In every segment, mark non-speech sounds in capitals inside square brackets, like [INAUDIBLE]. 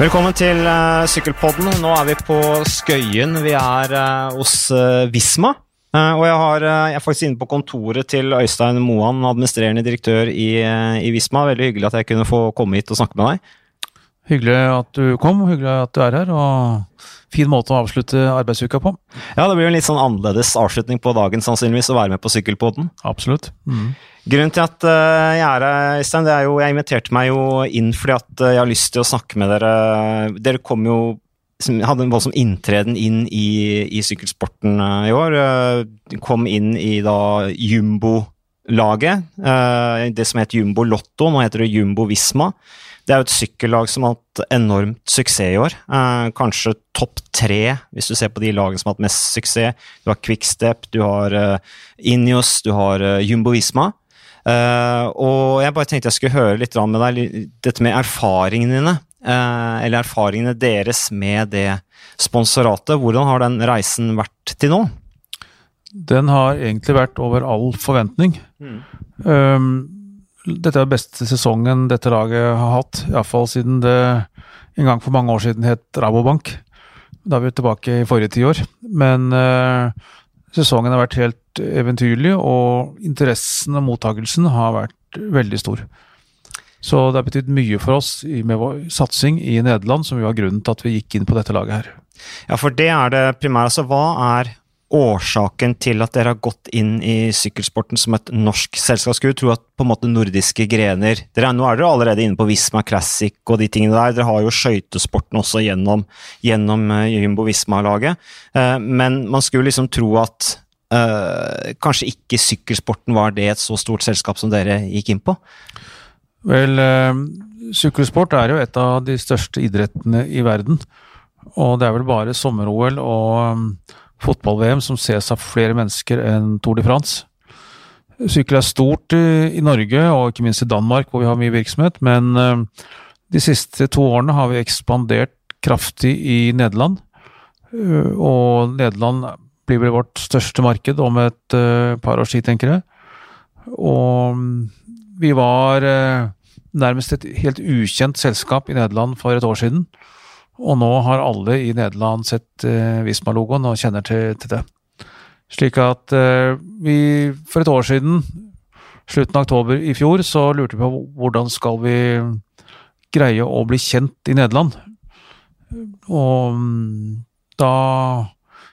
Velkommen til uh, Sykkelpodden. Nå er vi på Skøyen. Vi er uh, hos uh, Visma. og jeg, har, jeg, er faktisk inne på kontoret til Øystein Moan, administrerende direktør i, i, Visma. Veldig hyggelig at jeg kunne få komme hit og snakke med deg. Hyggelig at du kom, hyggelig at du er her. og Fin måte å avslutte arbeidsuka på. Ja, det blir en litt sånn annerledes avslutning på dagen sannsynligvis å være med på Sykkelpodden. Absolutt. Mm. Grunnen til at uh, jeg er her, Øystein, det er jo Jeg inviterte meg jo inn fordi at uh, jeg har lyst til å snakke med dere. Dere kom jo hadde en voldsom inntreden inn i, i sykkelsporten uh, i år. kom inn i da Jumbo-laget. det som het Jumbo Lotto, nå heter det Jumbo Visma. Det er jo et sykkellag som har hatt enormt suksess i år. kanskje topp tre, hvis du ser på de lagene som har hatt mest suksess. Du har Quickstep, du har Inios, du har Jumbo Visma. Uh, og jeg bare tenkte jeg skulle høre litt med deg dette med erfaringene dine. Uh, eller erfaringene deres med det sponsoratet. Hvordan har den reisen vært til nå? Den har egentlig vært over all forventning. Mm. Um, dette er beste sesongen dette laget har hatt, iallfall siden det en gang for mange år siden het Rabobank. Da er vi tilbake i forrige tiår. Men eh, sesongen har vært helt eventyrlig, og interessen og mottakelsen har vært veldig stor. Så det har betydd mye for oss med vår satsing i Nederland, som jo var grunnen til at vi gikk inn på dette laget her. Ja, for det er det primære. Altså, hva er årsaken til at dere har gått inn i sykkelsporten som et norsk selskap? Skulle tro at på en måte nordiske grener dere, Nå er dere allerede inne på Visma Classic og de tingene der. Dere har jo skøytesporten også gjennom, gjennom uh, Jumbo Visma-laget. Uh, men man skulle liksom tro at øh, kanskje ikke sykkelsporten var det et så stort selskap som dere gikk inn på? Vel, sykkelsport er jo et av de største idrettene i verden. Og det er vel bare sommer-OL og fotball-VM som ses av flere mennesker enn Tour de France. Sykkel er stort i, i Norge, og ikke minst i Danmark, hvor vi har mye virksomhet. Men uh, de siste to årene har vi ekspandert kraftig i Nederland. Og Nederland blir vel vårt største marked om et uh, par års tid, tenker jeg. Og vi var nærmest et helt ukjent selskap i Nederland for et år siden. Og nå har alle i Nederland sett uh, Visma-logoen og kjenner til, til, det. Slik at vi for et år siden, slutten av oktober i fjor, så lurte vi på hvordan skal vi greie å bli kjent i Nederland. Og mm, da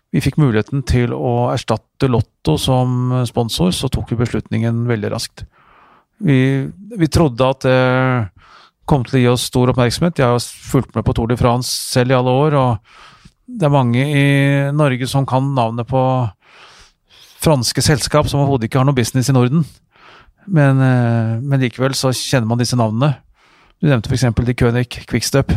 vi fikk muligheten til å erstatte Lotto som sponsor, så tok vi beslutningen veldig raskt. Vi, vi trodde at det kom til å gi oss stor oppmerksomhet. Jeg har fulgt med på Tour de France selv i alle år, og det er mange i Norge som kan navnet på franske selskap som overhodet ikke har noe business i Norden. Men, eh, men, likevel så kjenner man disse navnene. Du nevnte f.eks. De König Quickstep.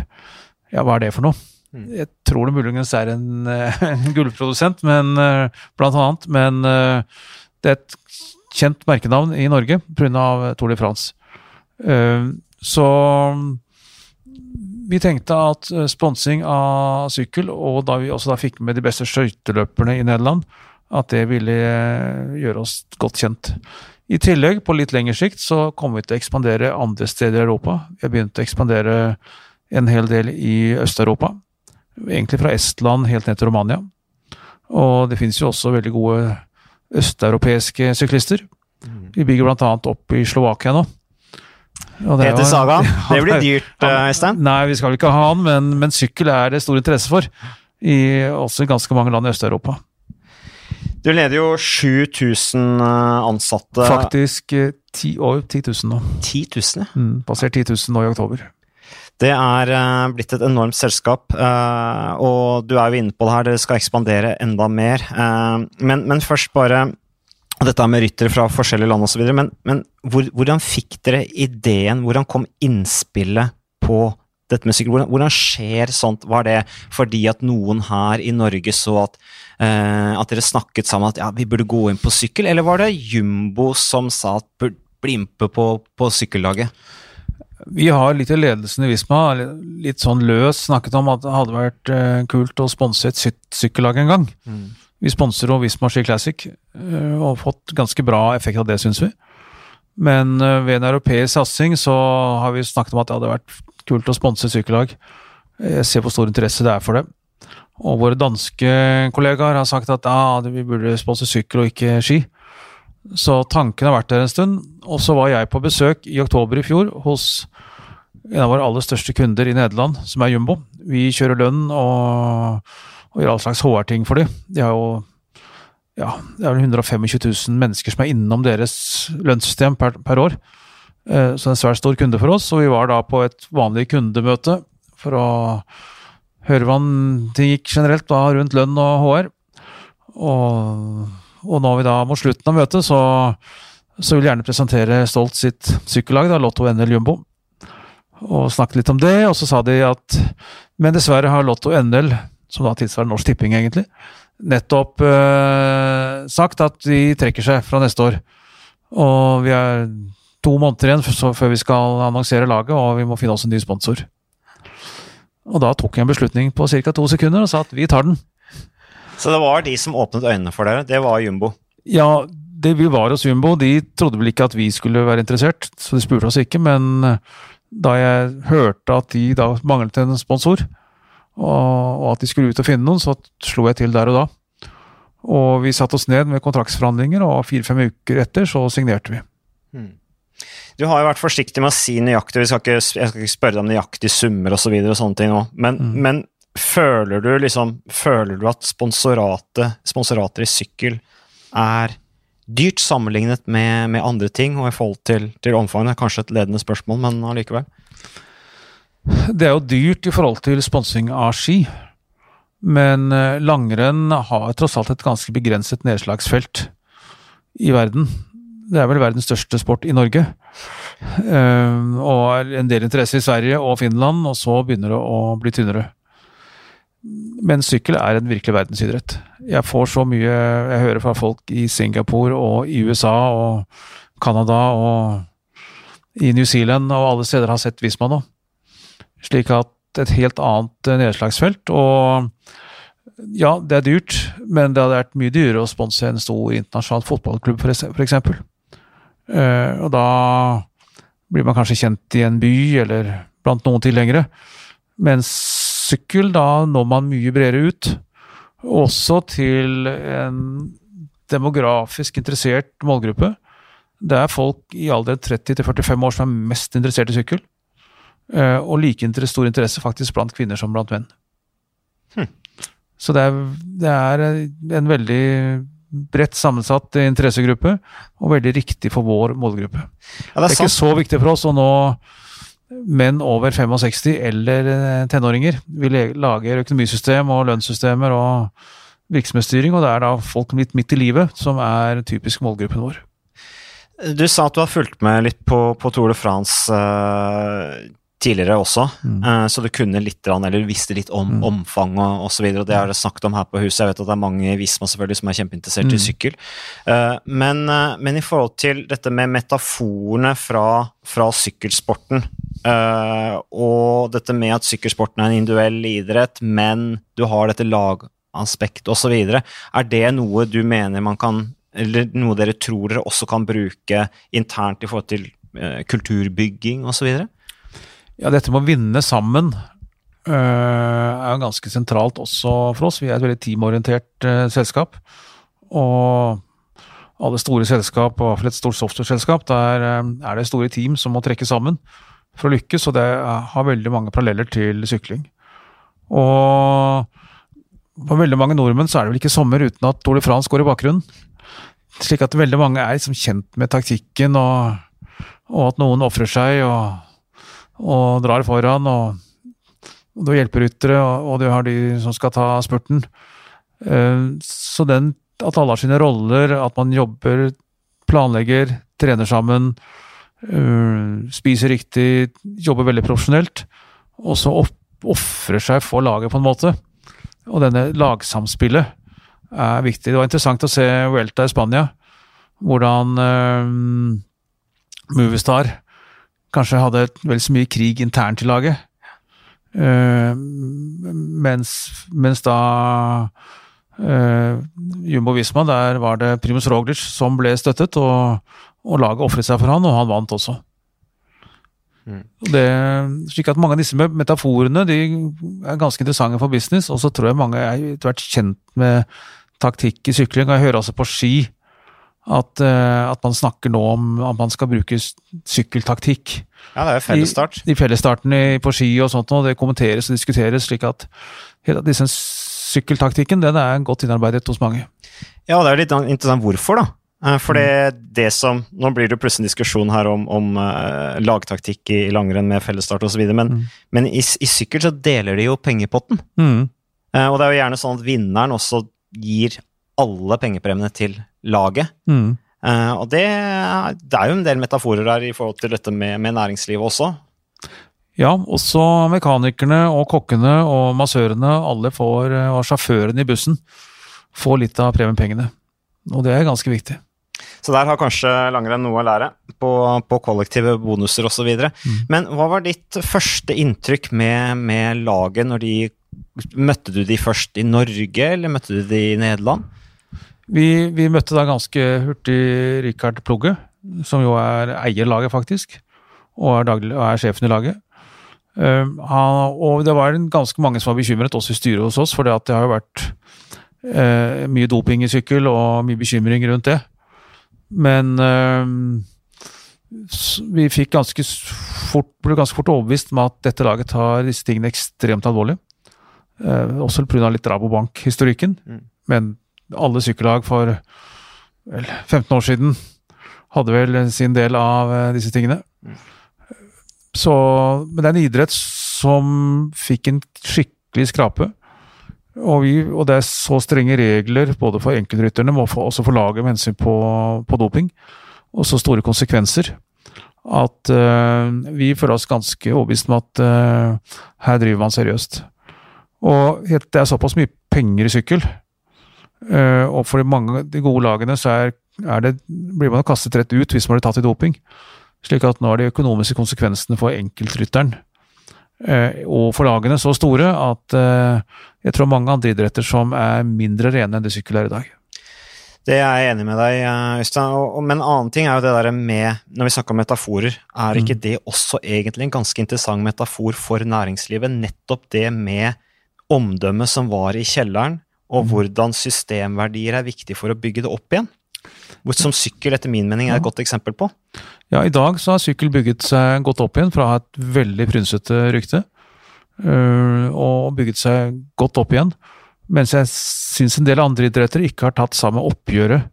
Ja, hva er det for noe? Mm. Jeg tror det muligens er en, eh, [LAUGHS] en gullprodusent, men, eh, blant annet. Men det er et kjent merkenavn i Norge pga. Tour de France. Så vi tenkte at sponsing av sykkel, og da vi også da fikk med de beste skøyteløperne i Nederland, at det ville gjøre oss godt kjent. I tillegg, på litt lengre sikt, så kommer vi til å ekspandere andre steder i Europa. Vi har begynt å ekspandere en hel del i Øst-Europa egentlig fra Estland helt ned til Romania. Og det finnes jo også veldig gode østeuropeiske syklister. Mm. Vi bygger annet opp i Slovakia nå. Peter Saga. [LAUGHS] Det blir dyrt, eh, Øystein? Nei, vi skal ikke ha han, men, men, sykkel er det stor interesse for. I også ganske mange land i Øst-Europa. Du leder jo 7000 eh, ansatte. Faktisk eh, ti, over 10 000 nå. 10 000, ja. Mm, passert 10 000 nå i oktober. Det er blitt et enormt selskap, og du er jo inne på det her, dere skal ekspandere enda mer. Men, men, først bare dette med ryttere fra forskjellige land osv. Men, men hvor, hvordan fikk dere ideen, hvordan kom innspillet på dette med sykkel? Hvordan, hvordan, skjer sånt? Var det fordi at noen her i Norge så at, at dere snakket sammen at ja, vi burde gå inn på sykkel, eller var det Jumbo som sa at burde bli med på, på sykkellaget? Vi har litt i ledelsen i Visma litt sånn løs snakket om at det hadde vært uh, kult å sponse et sykkellag en gang. Mm. Vi sponser jo Visma Ski Classic uh, og har fått ganske bra effekt av det, syns vi. Men uh, ved en europeisk satsing så har vi snakket om at det hadde vært kult å sponse sykkellag. Jeg ser hvor stor interesse det er for det. Og våre danske kollegaer har sagt at ja, vi burde sponse sykkel og ikke ski. Så tanken har vært der en stund. Og så var jeg på besøk i oktober i fjor hos en av våre aller største kunder i Nederland, som er Jumbo. Vi kjører lønn og, og gjør all slags HR-ting for dem. De har jo ja, det er vel 125 000 mennesker som er innom deres lønnssystem per, per år. Eh, så det er en svært stor kunde for oss. Og vi var da på et vanlig kundemøte for å høre hvordan ting gikk generelt da rundt lønn og HR. Og, og når vi da mot slutten av møtet, så, så vil jeg gjerne presentere Stolt sitt sykkellag, da, Lotto NL Jumbo. Og snakke litt om det, og så sa de at men dessverre har Lotto NL, som da tilsvarer Norsk Tipping egentlig, nettopp eh, sagt at de trekker seg fra neste år. Og vi er to måneder igjen før vi skal annonsere laget, og vi må finne oss en ny sponsor. Og da tok jeg en beslutning på ca. to sekunder og sa at vi tar den. Så det var de som åpnet øynene for dere? Det var Jumbo? Ja, det vi var hos Jumbo, de trodde vel ikke at vi skulle være interessert, så de spurte oss ikke. Men da jeg hørte at de da manglet en sponsor, og, at de skulle ut og finne noen, så slo jeg til der og da. Og vi satte oss ned med kontraktsforhandlinger, og fire-fem uker etter så signerte vi. Hmm. Du har jo vært forsiktig med å si nøyaktig, skal ikke, jeg skal ikke spørre deg om nøyaktige summer osv., og, så og sånne ting nå, men, mm. men, føler du liksom Føler du at sponsorater i sykkel er dyrt sammenlignet med, med andre ting, og i forhold til, til omfanget? Kanskje et ledende spørsmål, men allikevel? Det er jo dyrt i forhold til sponsing av ski. Men eh, langrenn har tross alt et ganske begrenset nedslagsfelt i verden. Det er vel verdens største sport i Norge. og og en del interesse i Sverige og Finland, og så begynner det å bli tynnere. Men sykkel er en virkelig verdensidrett. Jeg får så mye Jeg hører fra folk i Singapore og i USA og Canada og i New Zealand og alle steder har sett Visma nå. Slik at et helt annet eh, nedslagsfelt. Og ja, det er dyrt, men det hadde vært mye dyrere å sponse en stor internasjonal fotballklubb, f.eks. Uh, og da blir man kanskje kjent i en by, eller blant noen tilhengere. Mens sykkel, da når man mye bredere ut. Også til en demografisk interessert målgruppe. Det er folk i alderen 30 til 45 år som er mest interessert i sykkel. Eh, og like stor interesse faktisk blant kvinner som blant menn. Hm. Så det er, det er, en veldig bredt sammensatt interessegruppe, og veldig riktig for vår målgruppe. Ja, det, er det, er ikke så viktig for oss å nå menn over 65 eller eh, tenåringer. Vi lager økonomisystem og lønnssystemer og virksomhetsstyring, og det er da folk litt midt i livet som er typisk målgruppen vår. Du sa at du har fulgt med litt på, på Tour de France. Uh, tidligere også, mm. uh, så du kunne litt, eller visste litt om mm. omfang og osv. Det har jeg snakket om her på huset. Jeg vet at det er mange i Visma selvfølgelig som er kjempeinteressert mm. i sykkel. Uh, men, uh, men, i forhold til dette med metaforene fra, fra sykkelsporten, og dette med at sykkelsporten er en individuell idrett, men du har dette lagaspektet osv., er det noe du mener man kan eller noe dere tror dere også kan bruke internt i forhold til kulturbygging osv.? Ja, dette med å vinne sammen uh, er ganske sentralt også for oss. Vi er et veldig teamorientert uh, selskap. Og alle store selskap, og i hvert fall et stort software-selskap, der uh, er det store team som må trekke sammen for å lykkes, og det har veldig mange paralleller til sykling. Og for veldig mange nordmenn så er det vel ikke sommer uten at Tour de France går i bakgrunnen. Slik at veldig mange er liksom kjent med taktikken, og, og at noen ofrer seg. og og drar foran. og, og Du har hjelperyttere, og, og du har de som skal ta spurten. Uh, så den, at alle har sine roller, at man jobber, planlegger, trener sammen, uh, spiser riktig, jobber veldig profesjonelt, og så ofrer seg for laget, på en måte. Og denne lagsamspillet er viktig. Det var interessant å se Vuelta i Spania, hvordan uh, Movistar kanskje hadde vel så mye krig internt i laget. Uh, mens, mens, da uh, Jumbo Visma, der var det Primus Roglic som ble støttet, og, og laget ofret seg for han, og han vant også. Mm. Det, slik at Mange av disse metaforene de er ganske interessante for business, og så tror jeg mange er etter hvert kjent med taktikk i sykling. Jeg hører altså på ski at, uh, at, man snakker nå om at man skal bruke sykkeltaktikk. Ja, det er jo fellesstart. I, i fellesstarten på ski og sånt, og det kommenteres og diskuteres, slik at hele disse sykkeltaktikken den er godt innarbeidet hos mange. Ja, og det er litt interessant hvorfor, da. Eh, for det, mm. det som Nå blir det plutselig en diskusjon her om, om uh, lagtaktikk i, i langrenn med fellesstart osv., men, mm. men i, i, sykkel så deler de jo pengepotten. Mm. Uh, og det er jo gjerne sånn at vinneren også gir alle pengepremiene til laget. Mm. Uh, og det, det, er jo en del metaforer der i forhold til dette med, med næringslivet også. Ja, også mekanikerne og kokkene og massørene, alle får, og sjåførene i bussen, får litt av premiepengene. Og det er ganske viktig. Så der har kanskje langrenn noe å lære på, på kollektive bonuser osv. Mm. Men hva var ditt første inntrykk med, med, laget når de Møtte du de først i Norge, eller møtte du de i Nederland? Vi, vi møtte da ganske hurtig Rikard Plugge, som jo er eier laget, faktisk. Og er, daglig, og er sjefen i laget. Um, han, og det var ganske mange som var bekymret, også i styret hos oss, for det har jo vært uh, mye doping i sykkel og mye bekymring rundt det. Men øh, vi fikk ganske fort, ble ganske fort overbevist med at dette laget tar disse tingene ekstremt alvorlig. Uh, også pga. litt Rabobank-historikken. Mm. Men alle sykkellag for vel, 15 år siden hadde vel sin del av uh, disse tingene. Så, men det er en idrett som fikk en skikkelig skrape. Og, vi, og, det er så strenge regler både for enkeltrytterne og også for laget med hensyn på, på, doping, og så store konsekvenser, at uh, vi føler oss ganske overbevist om at uh, her driver man seriøst. Og det er såpass mye penger i sykkel, og for de mange de gode lagene så er, er det, blir man kastet rett ut hvis man blir tatt i doping. Slik at nå er de økonomiske konsekvensene for enkeltrytteren Eh, og for lagene så store at eh, jeg tror mange andre idretter som er mindre rene enn det sykkel er i dag. Det er jeg enig med deg, eh, Øystein. Men en annen ting er jo det der med Når vi snakker om metaforer, er ikke mm. det også egentlig en ganske interessant metafor for næringslivet? Nettopp det med omdømmet som var i kjelleren, og hvordan systemverdier er viktig for å bygge det opp igjen? Som sykkel, etter min mening, er et godt eksempel på. Ja, i dag så har sykkel bygget seg godt opp igjen fra et veldig frynsete rykte. Øh, og bygget seg godt opp igjen. Mens jeg syns en del andre idretter ikke har tatt samme oppgjøret.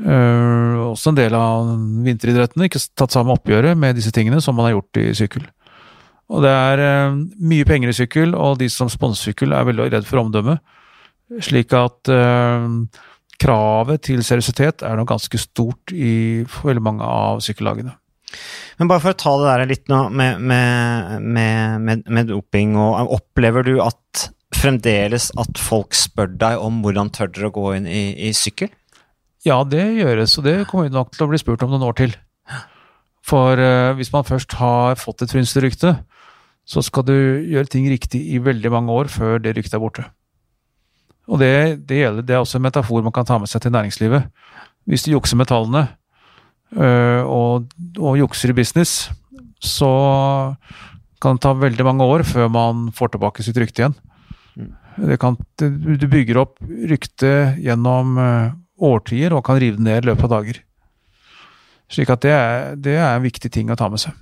Øh, også en del av vinteridrettene ikke tatt samme oppgjøret med disse tingene som man har gjort i sykkel. Og det er øh, mye penger i sykkel, og de som sponser sykkel er veldig redd for omdømmet. Slik at kravet til seriøsitet er nok ganske stort i veldig mange av sykkellagene. Men bare for å ta det der litt nå med, med, med, med, doping, og opplever du at fremdeles at folk spør deg om hvordan tør dere å gå inn i, i sykkel? Ja, det gjøres, og det kommer vi nok til å bli spurt om noen år til. For eh, hvis man først har fått et frynsete rykte, så skal du gjøre ting riktig i veldig mange år før det ryktet er borte. Og det, det, gjelder, det er også en metafor man kan ta med seg til næringslivet. Hvis du jukser med tallene øh, og, og, jukser i business, så kan det ta veldig mange år før man får tilbake sitt rykte igjen. Kan, du bygger opp ryktet gjennom øh, årtier og kan rive det ned i løpet av dager. Slik at det er, det er en viktig ting å ta med seg.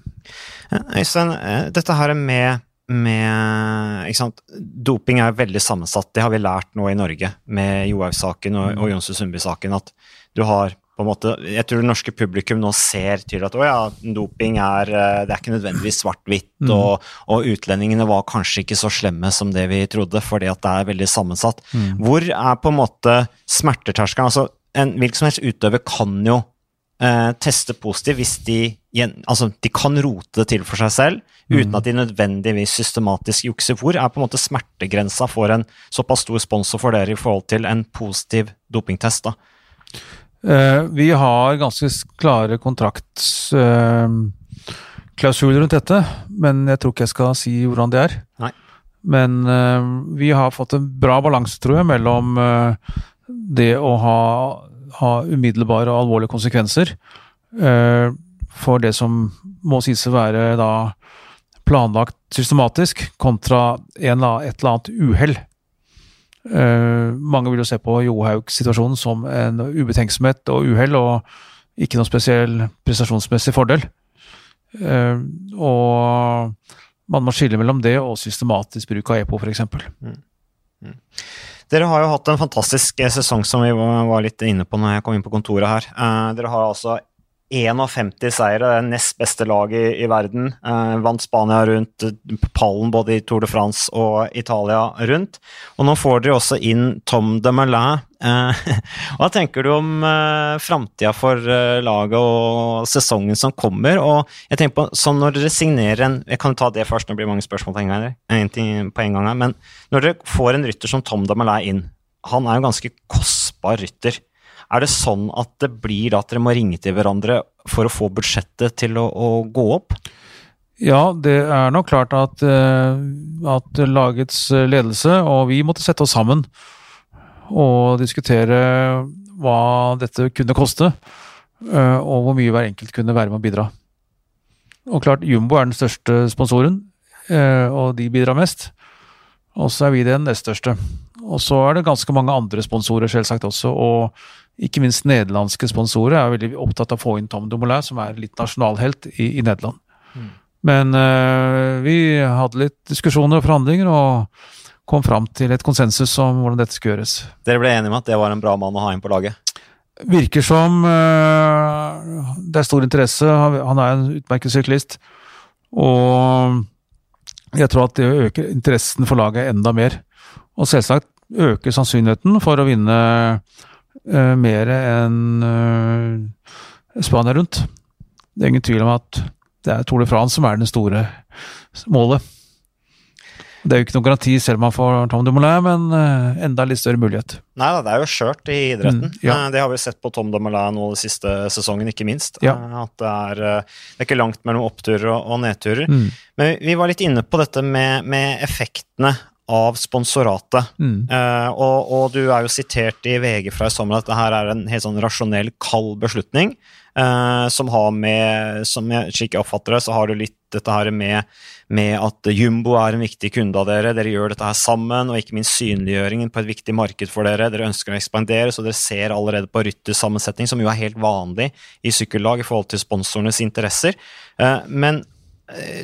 Øystein, eh, dette her med med ikke sant? Doping er veldig sammensatt. Det har vi lært nå i Norge med Johaug-saken og, og Jonse Sundby-saken. At du har på en måte Jeg tror det norske publikum nå ser tydelig at å ja, doping er eh, Det er ikke nødvendigvis svart-hvitt, mm. og, og, utlendingene var kanskje ikke så slemme som det vi trodde, fordi at det er veldig sammensatt. Mm. Hvor er på en måte smerteterskelen? Altså, en hvilken som helst utøver kan jo eh, teste positivt hvis de Altså, de kan rote det til for seg selv uten mm. at de nødvendigvis systematisk jukser. Hvor er på en måte smertegrensa for en såpass stor sponsor for dere i forhold til en positiv dopingtest? da? Eh, vi har ganske klare kontraktsklausuler eh, rundt dette, men jeg tror ikke jeg skal si hvordan det er. Nei. Men eh, vi har fått en bra balanse, tror jeg, mellom det å ha, ha, umiddelbare og alvorlige konsekvenser. Eh, for det som må sies å være da planlagt systematisk, kontra en, et eller annet uhell. Uh, mange vil jo se på Johaug-situasjonen som en ubetenksomhet og uhell, og ikke noen spesiell prestasjonsmessig fordel. Uh, og man må skille mellom det og systematisk bruk av EPO, f.eks. Mm. Mm. Dere har jo hatt en fantastisk sesong som vi var litt inne på når jeg kom inn på kontoret her. Uh, dere har altså 51 seire, det nest beste lag i, i verden. Eh, vant Spania rundt, pallen både i Tour de France og Italia rundt. Og nå får dere også inn Tom de Melin. Eh, [LAUGHS] hva tenker du om eh, framtida for eh, laget og sesongen som kommer? Og jeg tenker på, sånn når dere signerer en Jeg kan ta det først, nå blir det mange spørsmål på en gang, en på en gang her, men når dere får en rytter som Tom de Melin inn, han er jo ganske kostbar rytter. Er det sånn at det blir at dere må ringe til hverandre for å få budsjettet til å, å gå opp? Ja, det er nok klart at, eh, at, lagets ledelse og vi måtte sette oss sammen og diskutere hva dette kunne koste, eh, og hvor mye hver enkelt kunne være med å bidra. Og klart, Jumbo er den største sponsoren, eh, og de bidrar mest. Og så er vi den nest største. Og så er det ganske mange andre sponsorer selvsagt også, og ikke minst nederlandske sponsorer er veldig opptatt av å få inn Tom Dumoulin, som er litt nasjonalhelt i, i Nederland. Mm. Men uh, vi hadde litt diskusjoner og forhandlinger, og kom fram til et konsensus om hvordan dette skulle gjøres. Dere ble enige om at det var en bra mann å ha inn på laget? Virker som uh, det er stor interesse. Han er en utmerket syklist. Og jeg tror at det øker interessen for laget enda mer. Og selvsagt øker sannsynligheten for å vinne uh, mer enn uh, Spania rundt. Det er ingen tvil om at det er Tour de France som er det store målet. Det er jo ikke noen garanti selv om man får Tom Dumoulin, men uh, enda litt større mulighet. Nei da, det er jo skjørt i idretten. Mm, ja. Det har vi sett på Tom Dumoulin nå den siste sesongen, ikke minst. Ja. At det er, det er, ikke langt mellom oppturer og, og nedturer. Mm. Men vi var litt inne på dette med, med effektene av sponsoratet. Mm. Uh, og, og, du er jo sitert i VG fra i sommer at det her er en helt sånn rasjonell, kald beslutning. Uh, som har med Som jeg slik jeg oppfatter det, så har du litt dette her med, med, at Jumbo er en viktig kunde av dere. Dere gjør dette her sammen, og ikke minst synliggjøringen på et viktig marked for dere. Dere ønsker å ekspandere, så dere ser allerede på ryttersammensetning, som jo er helt vanlig i sykkellag i forhold til sponsorenes interesser. Uh, men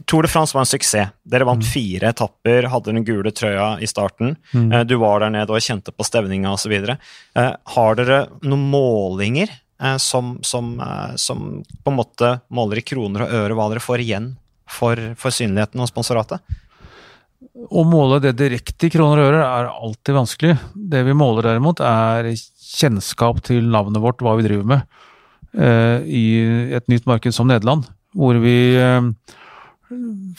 Tour de France var en suksess. Dere vant mm. fire etapper, hadde den gule trøya i starten. Mm. Eh, du var der nede og kjente på stevninga osv. Eh, har dere noen målinger som, som, som, på en måte måler i kroner og øre hva dere får igjen for, for synligheten og sponsoratet? Å måle det direkte i kroner og øre er alltid vanskelig. Det vi måler derimot, er kjennskap til navnet vårt, hva vi driver med, i et nytt marked som Nederland. Hvor vi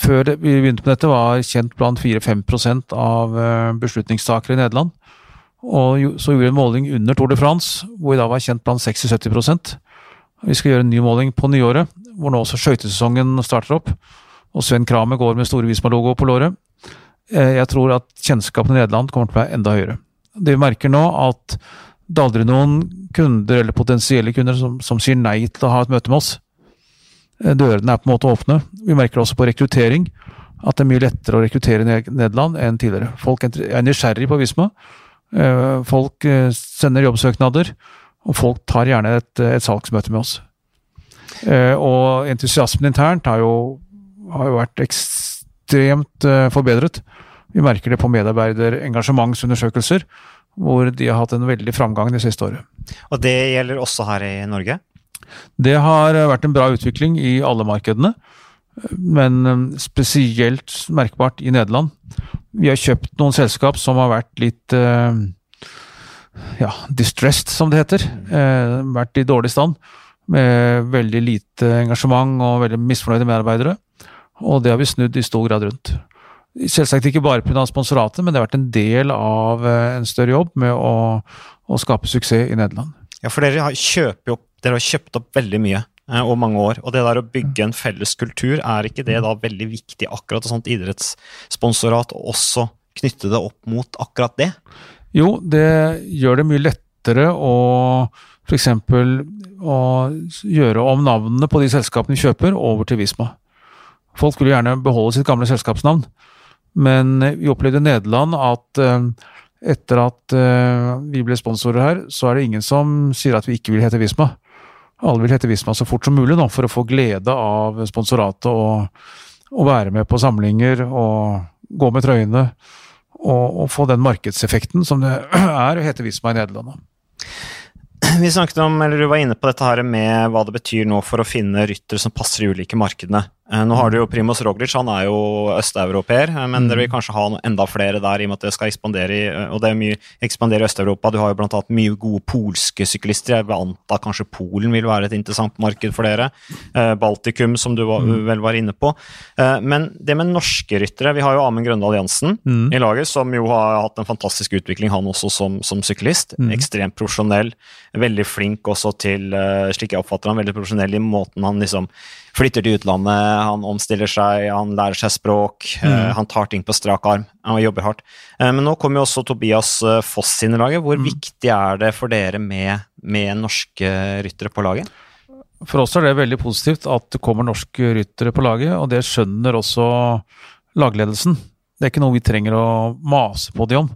før vi begynte med dette, var kjent blant 4-5 av eh, beslutningstakere i Nederland. Og så gjorde vi en måling under Tour de France, hvor vi da var kjent blant 60-70 Vi skal gjøre en ny måling på nyåret, hvor nå også skøytesesongen starter opp. Og Sven Kramer går med store Visma-logo på låret. Eh, jeg tror at kjennskapen i Nederland kommer til å være enda høyere. Det vi merker nå, at det er aldri noen kunder eller potensielle kunder som, som sier nei til å ha et møte med oss. Eh, dørene er på en måte åpne. Vi merker også på rekruttering at det er mye lettere å rekruttere i Nederland enn tidligere. Folk er nysgjerrig på Visma. Eh, folk eh, sender jobbsøknader, og folk tar gjerne et, et salgsmøte med oss. Og entusiasmen internt har jo, har jo vært ekstremt forbedret. Vi merker det på medarbeiderengasjementsundersøkelser, hvor de har hatt en veldig framgang det siste året. Og det gjelder også her i Norge? Det har vært en bra utvikling i alle markedene, men um, spesielt merkbart i Nederland. Vi har kjøpt noen selskap som har vært litt uh, ja, distressed, som det heter. Vært i dårlig stand. Med veldig lite engasjement og veldig misfornøyde medarbeidere. Og det har vi snudd i stor grad rundt. Selvsagt ikke bare pga. sponsoratet, men det har vært en del av en større jobb med å, å skape suksess i Nederland. Ja, for dere kjøper jo dere har kjøpt opp veldig mye over og mange år. Og det der å bygge en felles kultur, er ikke det da veldig viktig akkurat et sånt idrettssponsorat, og også knytte det opp mot akkurat det? Jo, det gjør det mye lettere å f.eks. å gjøre om navnene på de selskapene vi kjøper, over til Visma. Folk skulle gjerne beholde sitt gamle selskapsnavn, men vi opplevde i Nederland at eh, etter at eh, vi ble sponsorer her, så er det ingen som sier at vi ikke vil hete Visma. Alle vil hete Visma så fort som mulig nå, for å få glede av sponsoratet og, og være med på samlinger og gå med trøyene. Og, og, få den markedseffekten som det [CLEARS THROAT] er å hete Visma i Nederland. Vi snakket om, eller Du var inne på dette her med hva det betyr nå for å finne ryttere som passer i ulike markedene. Eh, nå har du jo Primoz Roglic, han er jo østeuropeer, eh, men mm. dere vil kanskje ha enda flere der i og med at det skal ekspandere i eh, og det er mye ekspandere i Øst-Europa. Du har jo annet mye gode polske syklister. Jeg vil anta kanskje Polen vil være et interessant marked for dere. Baltikum, som du var, mm. vel var inne på. Men det med norske ryttere Vi har jo Amund Grøndal Jansen mm. i laget, som jo har hatt en fantastisk utvikling, han også som, som syklist. Mm. Ekstremt profesjonell. Veldig flink også til, slik jeg oppfatter han, veldig profesjonell i måten han liksom flytter til utlandet, han omstiller seg, han lærer seg språk, mm. uh, han tar ting på strak arm. Han jobber hardt. Uh, men nå kommer jo også Tobias uh, Foss inn i laget. Hvor mm. viktig er det for dere med, med norske ryttere på laget? For oss er det veldig positivt at det kommer norske ryttere på laget, og det skjønner også lagledelsen. Det er ikke noe vi trenger å mase på de om.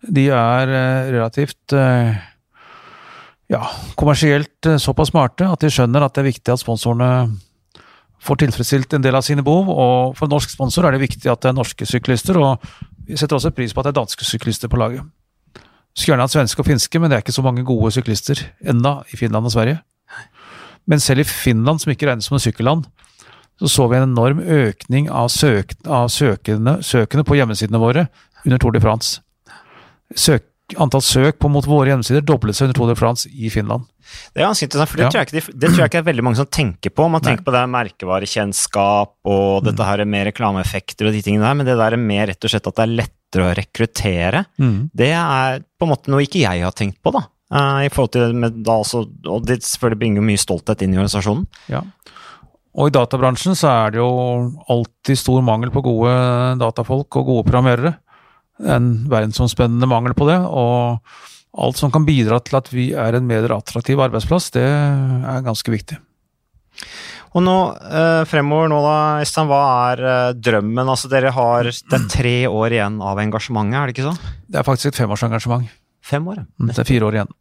De er relativt ja, kommersielt såpass smarte at de skjønner at det er viktig at sponsorene får tilfredsstilt en del av sine behov. Og for norsk sponsor er det viktig at det er norske syklister, og vi setter også pris på at det er danske syklister på laget. Skulle gjerne hatt svenske og finske, men det er ikke så mange gode syklister enda i Finland og Sverige. Men selv i Finland, som ikke regnes som et sykkelland, så så vi en enorm økning av, søk, av søkende, søkende, på hjemmesidene våre under Tour de France. Søk, antall søk på mot våre hjemmesider doblet seg under Tour de France i Finland. Det er ganske interessant, for det, ja. tror ikke, det, tror jeg ikke er veldig mange som tenker på. Man tenker Nei. på det merkevarekjennskap og mm. dette her med reklameeffekter og de tingene der, men det der er mer rett og slett at det er lettere å rekruttere, mm. det er på en måte noe ikke jeg har tenkt på, da. Uh, i forhold til med, da også, Og det selvfølgelig bringer mye stolthet inn i organisasjonen. Ja. Og i databransjen så er det jo alltid stor mangel på gode datafolk og gode programmerere. En verdensomspennende mangel på det. og alt som kan bidra til at vi er en mer attraktiv arbeidsplass, det er ganske viktig. Og nå eh, fremover nå da, Øystein, hva er eh, drømmen? Altså dere har, Det er tre år igjen av engasjementet, er det ikke så? Det er faktisk et femårsengasjement. Fem år, ja. Mm, det er fire år igjen.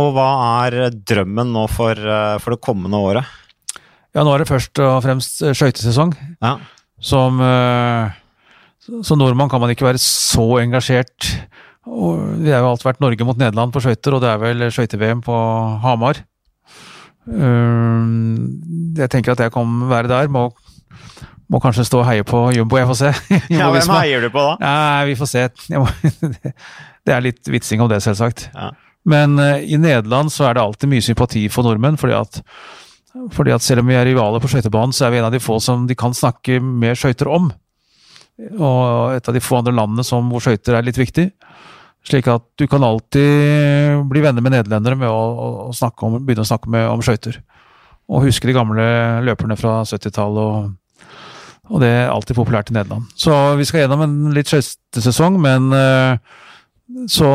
Og hva er drømmen nå for, eh, for det kommende året? Ja, nå er det først og fremst skøytesesong. Ja. Som, som nordmann kan man ikke være så engasjert og vi har jo alt vært Norge mot Nederland på skøyter, og det er vel skøyte-VM på Hamar. Jeg tenker at jeg kan være der. Må, må kanskje stå og heie på Jumbo, jeg får se. [LAUGHS] ja, Hvem heier du på da? Ja, vi får se. Må, [LAUGHS] det er litt vitsing om det, selvsagt. Ja. Men uh, i Nederland så er det alltid mye sympati for nordmenn, fordi at, fordi at selv om vi er rivaler på skøytebanen, så er vi en av de få som de kan snakke med skøyter om. Og et av de få andre landene som, hvor skøyter er litt viktig. Slik at du kan alltid bli venner med nederlendere med å, å om, begynne å snakke med, om skøyter. Og huske de gamle løperne fra 70-tallet, og, og, det er alltid populært i Nederland. Så vi skal gjennom en litt skøytesesong, men uh, så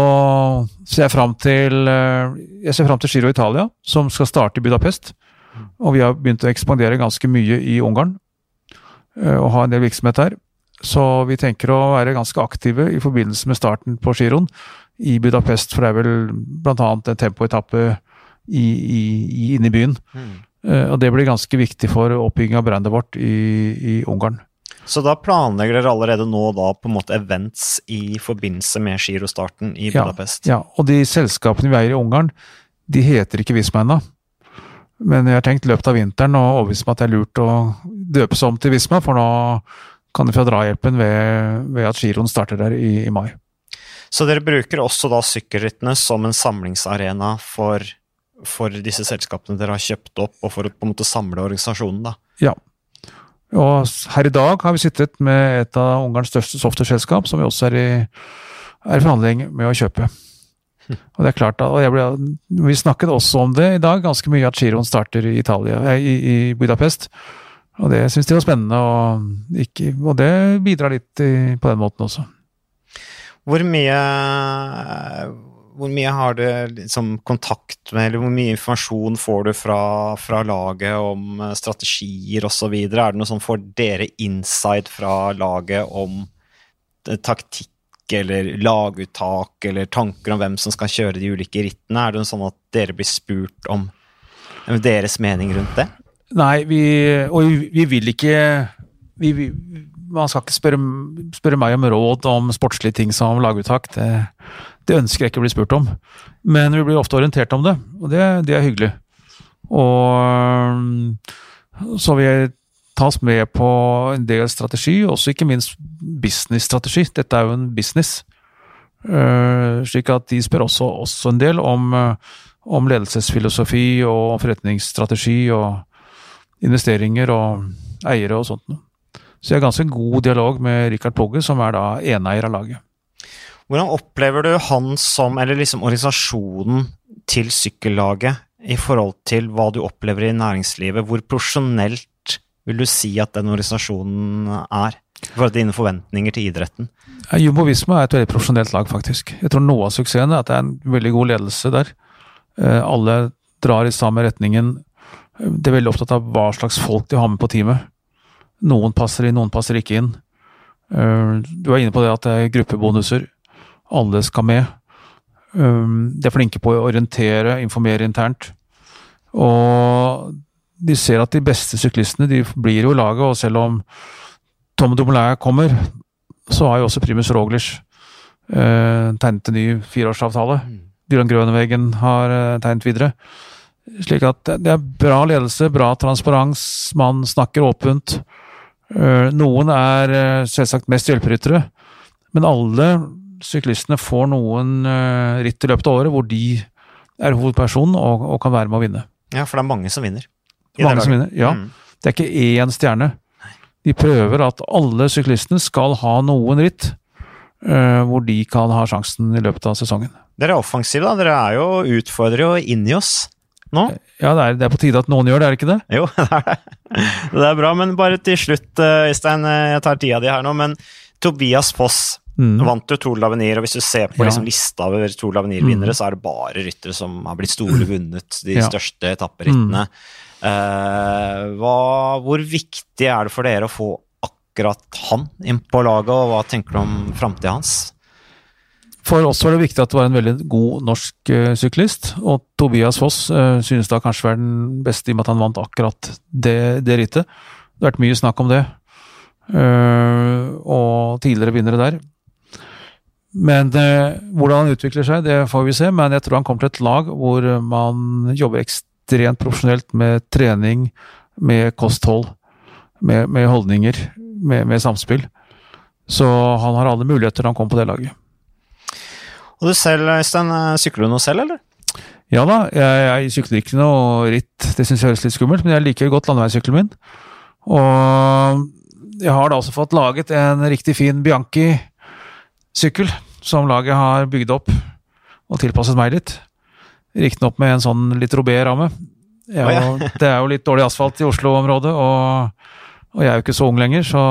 ser jeg fram til uh, Jeg ser fram til Giro Italia, som skal starte i Budapest. Og vi har begynt å ekspandere ganske mye i Ungarn, uh, og ha en del virksomhet der. Så vi tenker å være ganske aktive i forbindelse med starten på giroen i Budapest, for det er vel bl.a. en tempoetappe i, i, i, inne i byen. Mm. Uh, og det blir ganske viktig for oppbygging av brandet vårt i, i, Ungarn. Så da planlegger dere allerede nå da på en måte events i forbindelse med girostarten i Budapest? Ja, ja, og de selskapene vi eier i Ungarn, de heter ikke Visma ennå. Men jeg har tenkt løpet av vinteren å overbevise meg at det er lurt å døpe seg om til Visma, for nå kan de få drahjelpen ved, ved at giroen starter der i, i, mai. Så dere bruker også da sykkelrittene som en samlingsarena for, for, disse selskapene dere har kjøpt opp, og for å på en måte samle organisasjonen, da? Ja. Og her i dag har vi sittet med et av Ungarns største software-selskap, som vi også er i, er i forhandling med å kjøpe. [LAUGHS] Og det er klart, og ble, Vi snakket også om det i dag, ganske mye at giroen starter i, Italia, i, i Budapest. Og det syns de var spennende, og, ikke, og, det bidrar litt i, på den måten også. Hvor mye hvor mye har du liksom, kontakt med, eller hvor mye informasjon får du fra, fra laget om uh, strategier osv.? Er det noe som får dere inside fra laget om uh, taktikk eller laguttak eller tanker om hvem som skal kjøre de ulike rittene? Er det sånn at dere blir spurt om deres mening rundt det? Nei, vi, og vi vil ikke vi, vi, Man skal ikke spørre, spørre, meg om råd om sportslige ting som laguttak. Det, det, ønsker jeg ikke å bli spurt om. Men vi blir ofte orientert om det, og det, det er hyggelig. Og så vil jeg tas med på en del strategi, også ikke minst business-strategi. Dette er jo en business. Uh, slik at de spør også, også en del om, uh, om, ledelsesfilosofi og forretningsstrategi og investeringer og eiere og sånt. Så jeg har ganske god dialog med Rikard Plogge, som er da eneeier av laget. Hvordan opplever du han som, eller liksom organisasjonen til sykkellaget, i forhold til hva du opplever i næringslivet? Hvor profesjonelt vil du si at den organisasjonen er? I forhold til dine forventninger til idretten? Jumbo Visma er et veldig profesjonelt lag, faktisk. Jeg tror noe av suksessen er at det er en veldig god ledelse der. Eh, alle drar i samme retningen. De er veldig opptatt av hva slags folk de har med på teamet. Noen passer inn, noen passer ikke inn. Eh, du er inne på det at det er gruppebonuser. Alle skal med. Eh, de er flinke på å orientere, informere internt. Og de ser at de beste syklistene de blir jo laget, og selv om Tom Dumoulin kommer, så har jo også Primus Roglish eh, tegnet en ny fireårsavtale. Mm. Dylan Grønevegen har eh, tegnet videre. Slik at det er bra ledelse, bra transparens, man snakker åpent. Eh, noen er eh, selvsagt mest hjelperyttere, men alle syklistene får noen eh, ritt i løpet av året hvor de er hovedpersonen og, og kan være med å vinne. Ja, for det er mange som vinner. Mange som vinner, ja. Mm. Det er ikke én stjerne. De prøver at alle syklistene skal ha noen ritt hvor de kan ha sjansen i løpet av sesongen. Dere er offensive, da. Dere er jo utfordrere og inni oss nå. Ja, det er, det er, på tide at noen gjør det, er det ikke det? Jo, [LAUGHS] det er det. Det er bra. Men bare til slutt, eh, Øystein, eh, jeg tar tida di her nå. Men Tobias Foss mm. vant jo Tour Lavenir, og hvis du ser på ja. liksom, lista over Tour Lavenir-vinnere, mm. så er det bare ryttere som har blitt store, [CLEARS THROAT] vunnet de ja. største etapperittene. Mm. Uh, hva, hvor viktig er det for dere å få akkurat han inn på laget, og hva tenker du om framtida hans? For oss var det viktig at det var en veldig god norsk uh, syklist, og Tobias Foss uh, synes da kanskje var den beste i og med at han vant akkurat det, det rittet. Det har vært mye snakk om det, uh, og tidligere vinnere der. Men hvordan han utvikler seg, det får vi se, men jeg tror han kommer til et lag hvor man jobber ekstremt profesjonelt med trening, med kosthold, med, med holdninger, med, med, samspill. Så han har alle muligheter når han kommer på det laget. Og du selv, Øystein, sykler du noe selv, eller? Ja da, jeg, jeg sykler ikke noe ritt, det syns jeg høres litt skummelt, men jeg liker godt landeveissykkelen min. Og jeg har da også fått laget en riktig fin Bianchi-sykkel, som laget har bygd opp og tilpasset meg litt. Riktignok med en sånn litt robé-ramme. Jeg, oh, ja. det er jo litt dårlig asfalt i Oslo-området, og, og, jeg er jo ikke så ung lenger, så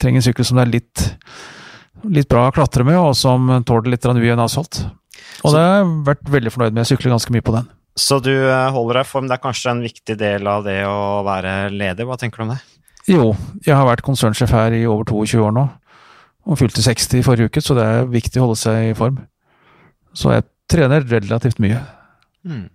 trenger en sykkel som det er litt, litt bra å klatre med, og som tåler litt ujevn asfalt. Og så, det har jeg vært veldig fornøyd med. Jeg sykler ganske mye på den. Så du eh, holder deg i form. Det er kanskje en viktig del av det å være leder. Hva tenker du om det? Jo, jeg har vært konsernsjef her i over 22 år nå, og fylte 60 i forrige uke, så det er viktig å holde seg i form. Så jeg trener relativt mye. Mm.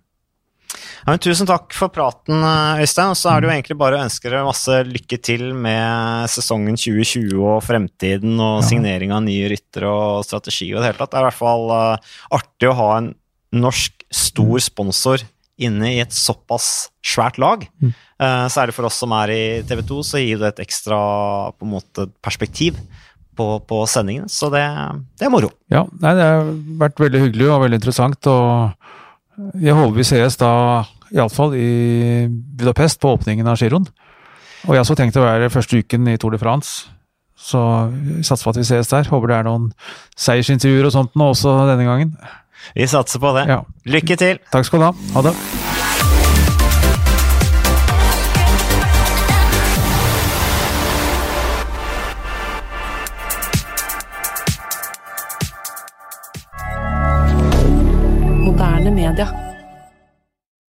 Ja, tusen takk for praten, Øystein. Og så er det jo egentlig bare å ønske dere masse lykke til med sesongen 2020 og fremtiden og ja. signering av nye ryttere og strategi og det hele tatt. Det er i hvert fall uh, artig å ha en norsk stor sponsor inne i et såpass svært lag. Mm. Uh, særlig for oss som er i TV 2, så gir det et ekstra på en måte, perspektiv på, på sendingen. Så det, det, er moro. Ja, nei, det har vært veldig hyggelig og veldig interessant. Og jeg håper vi sees da, iallfall i Budapest, på åpningen av giroen. Og jeg har også tenkt å være første uken i Tour de France. Så vi satser på at vi ses der. Håper det er noen seiersintervjuer og sånt nå også denne gangen. Vi satser på det. Ja. Lykke til! Takk skal du ha. Ha det. media.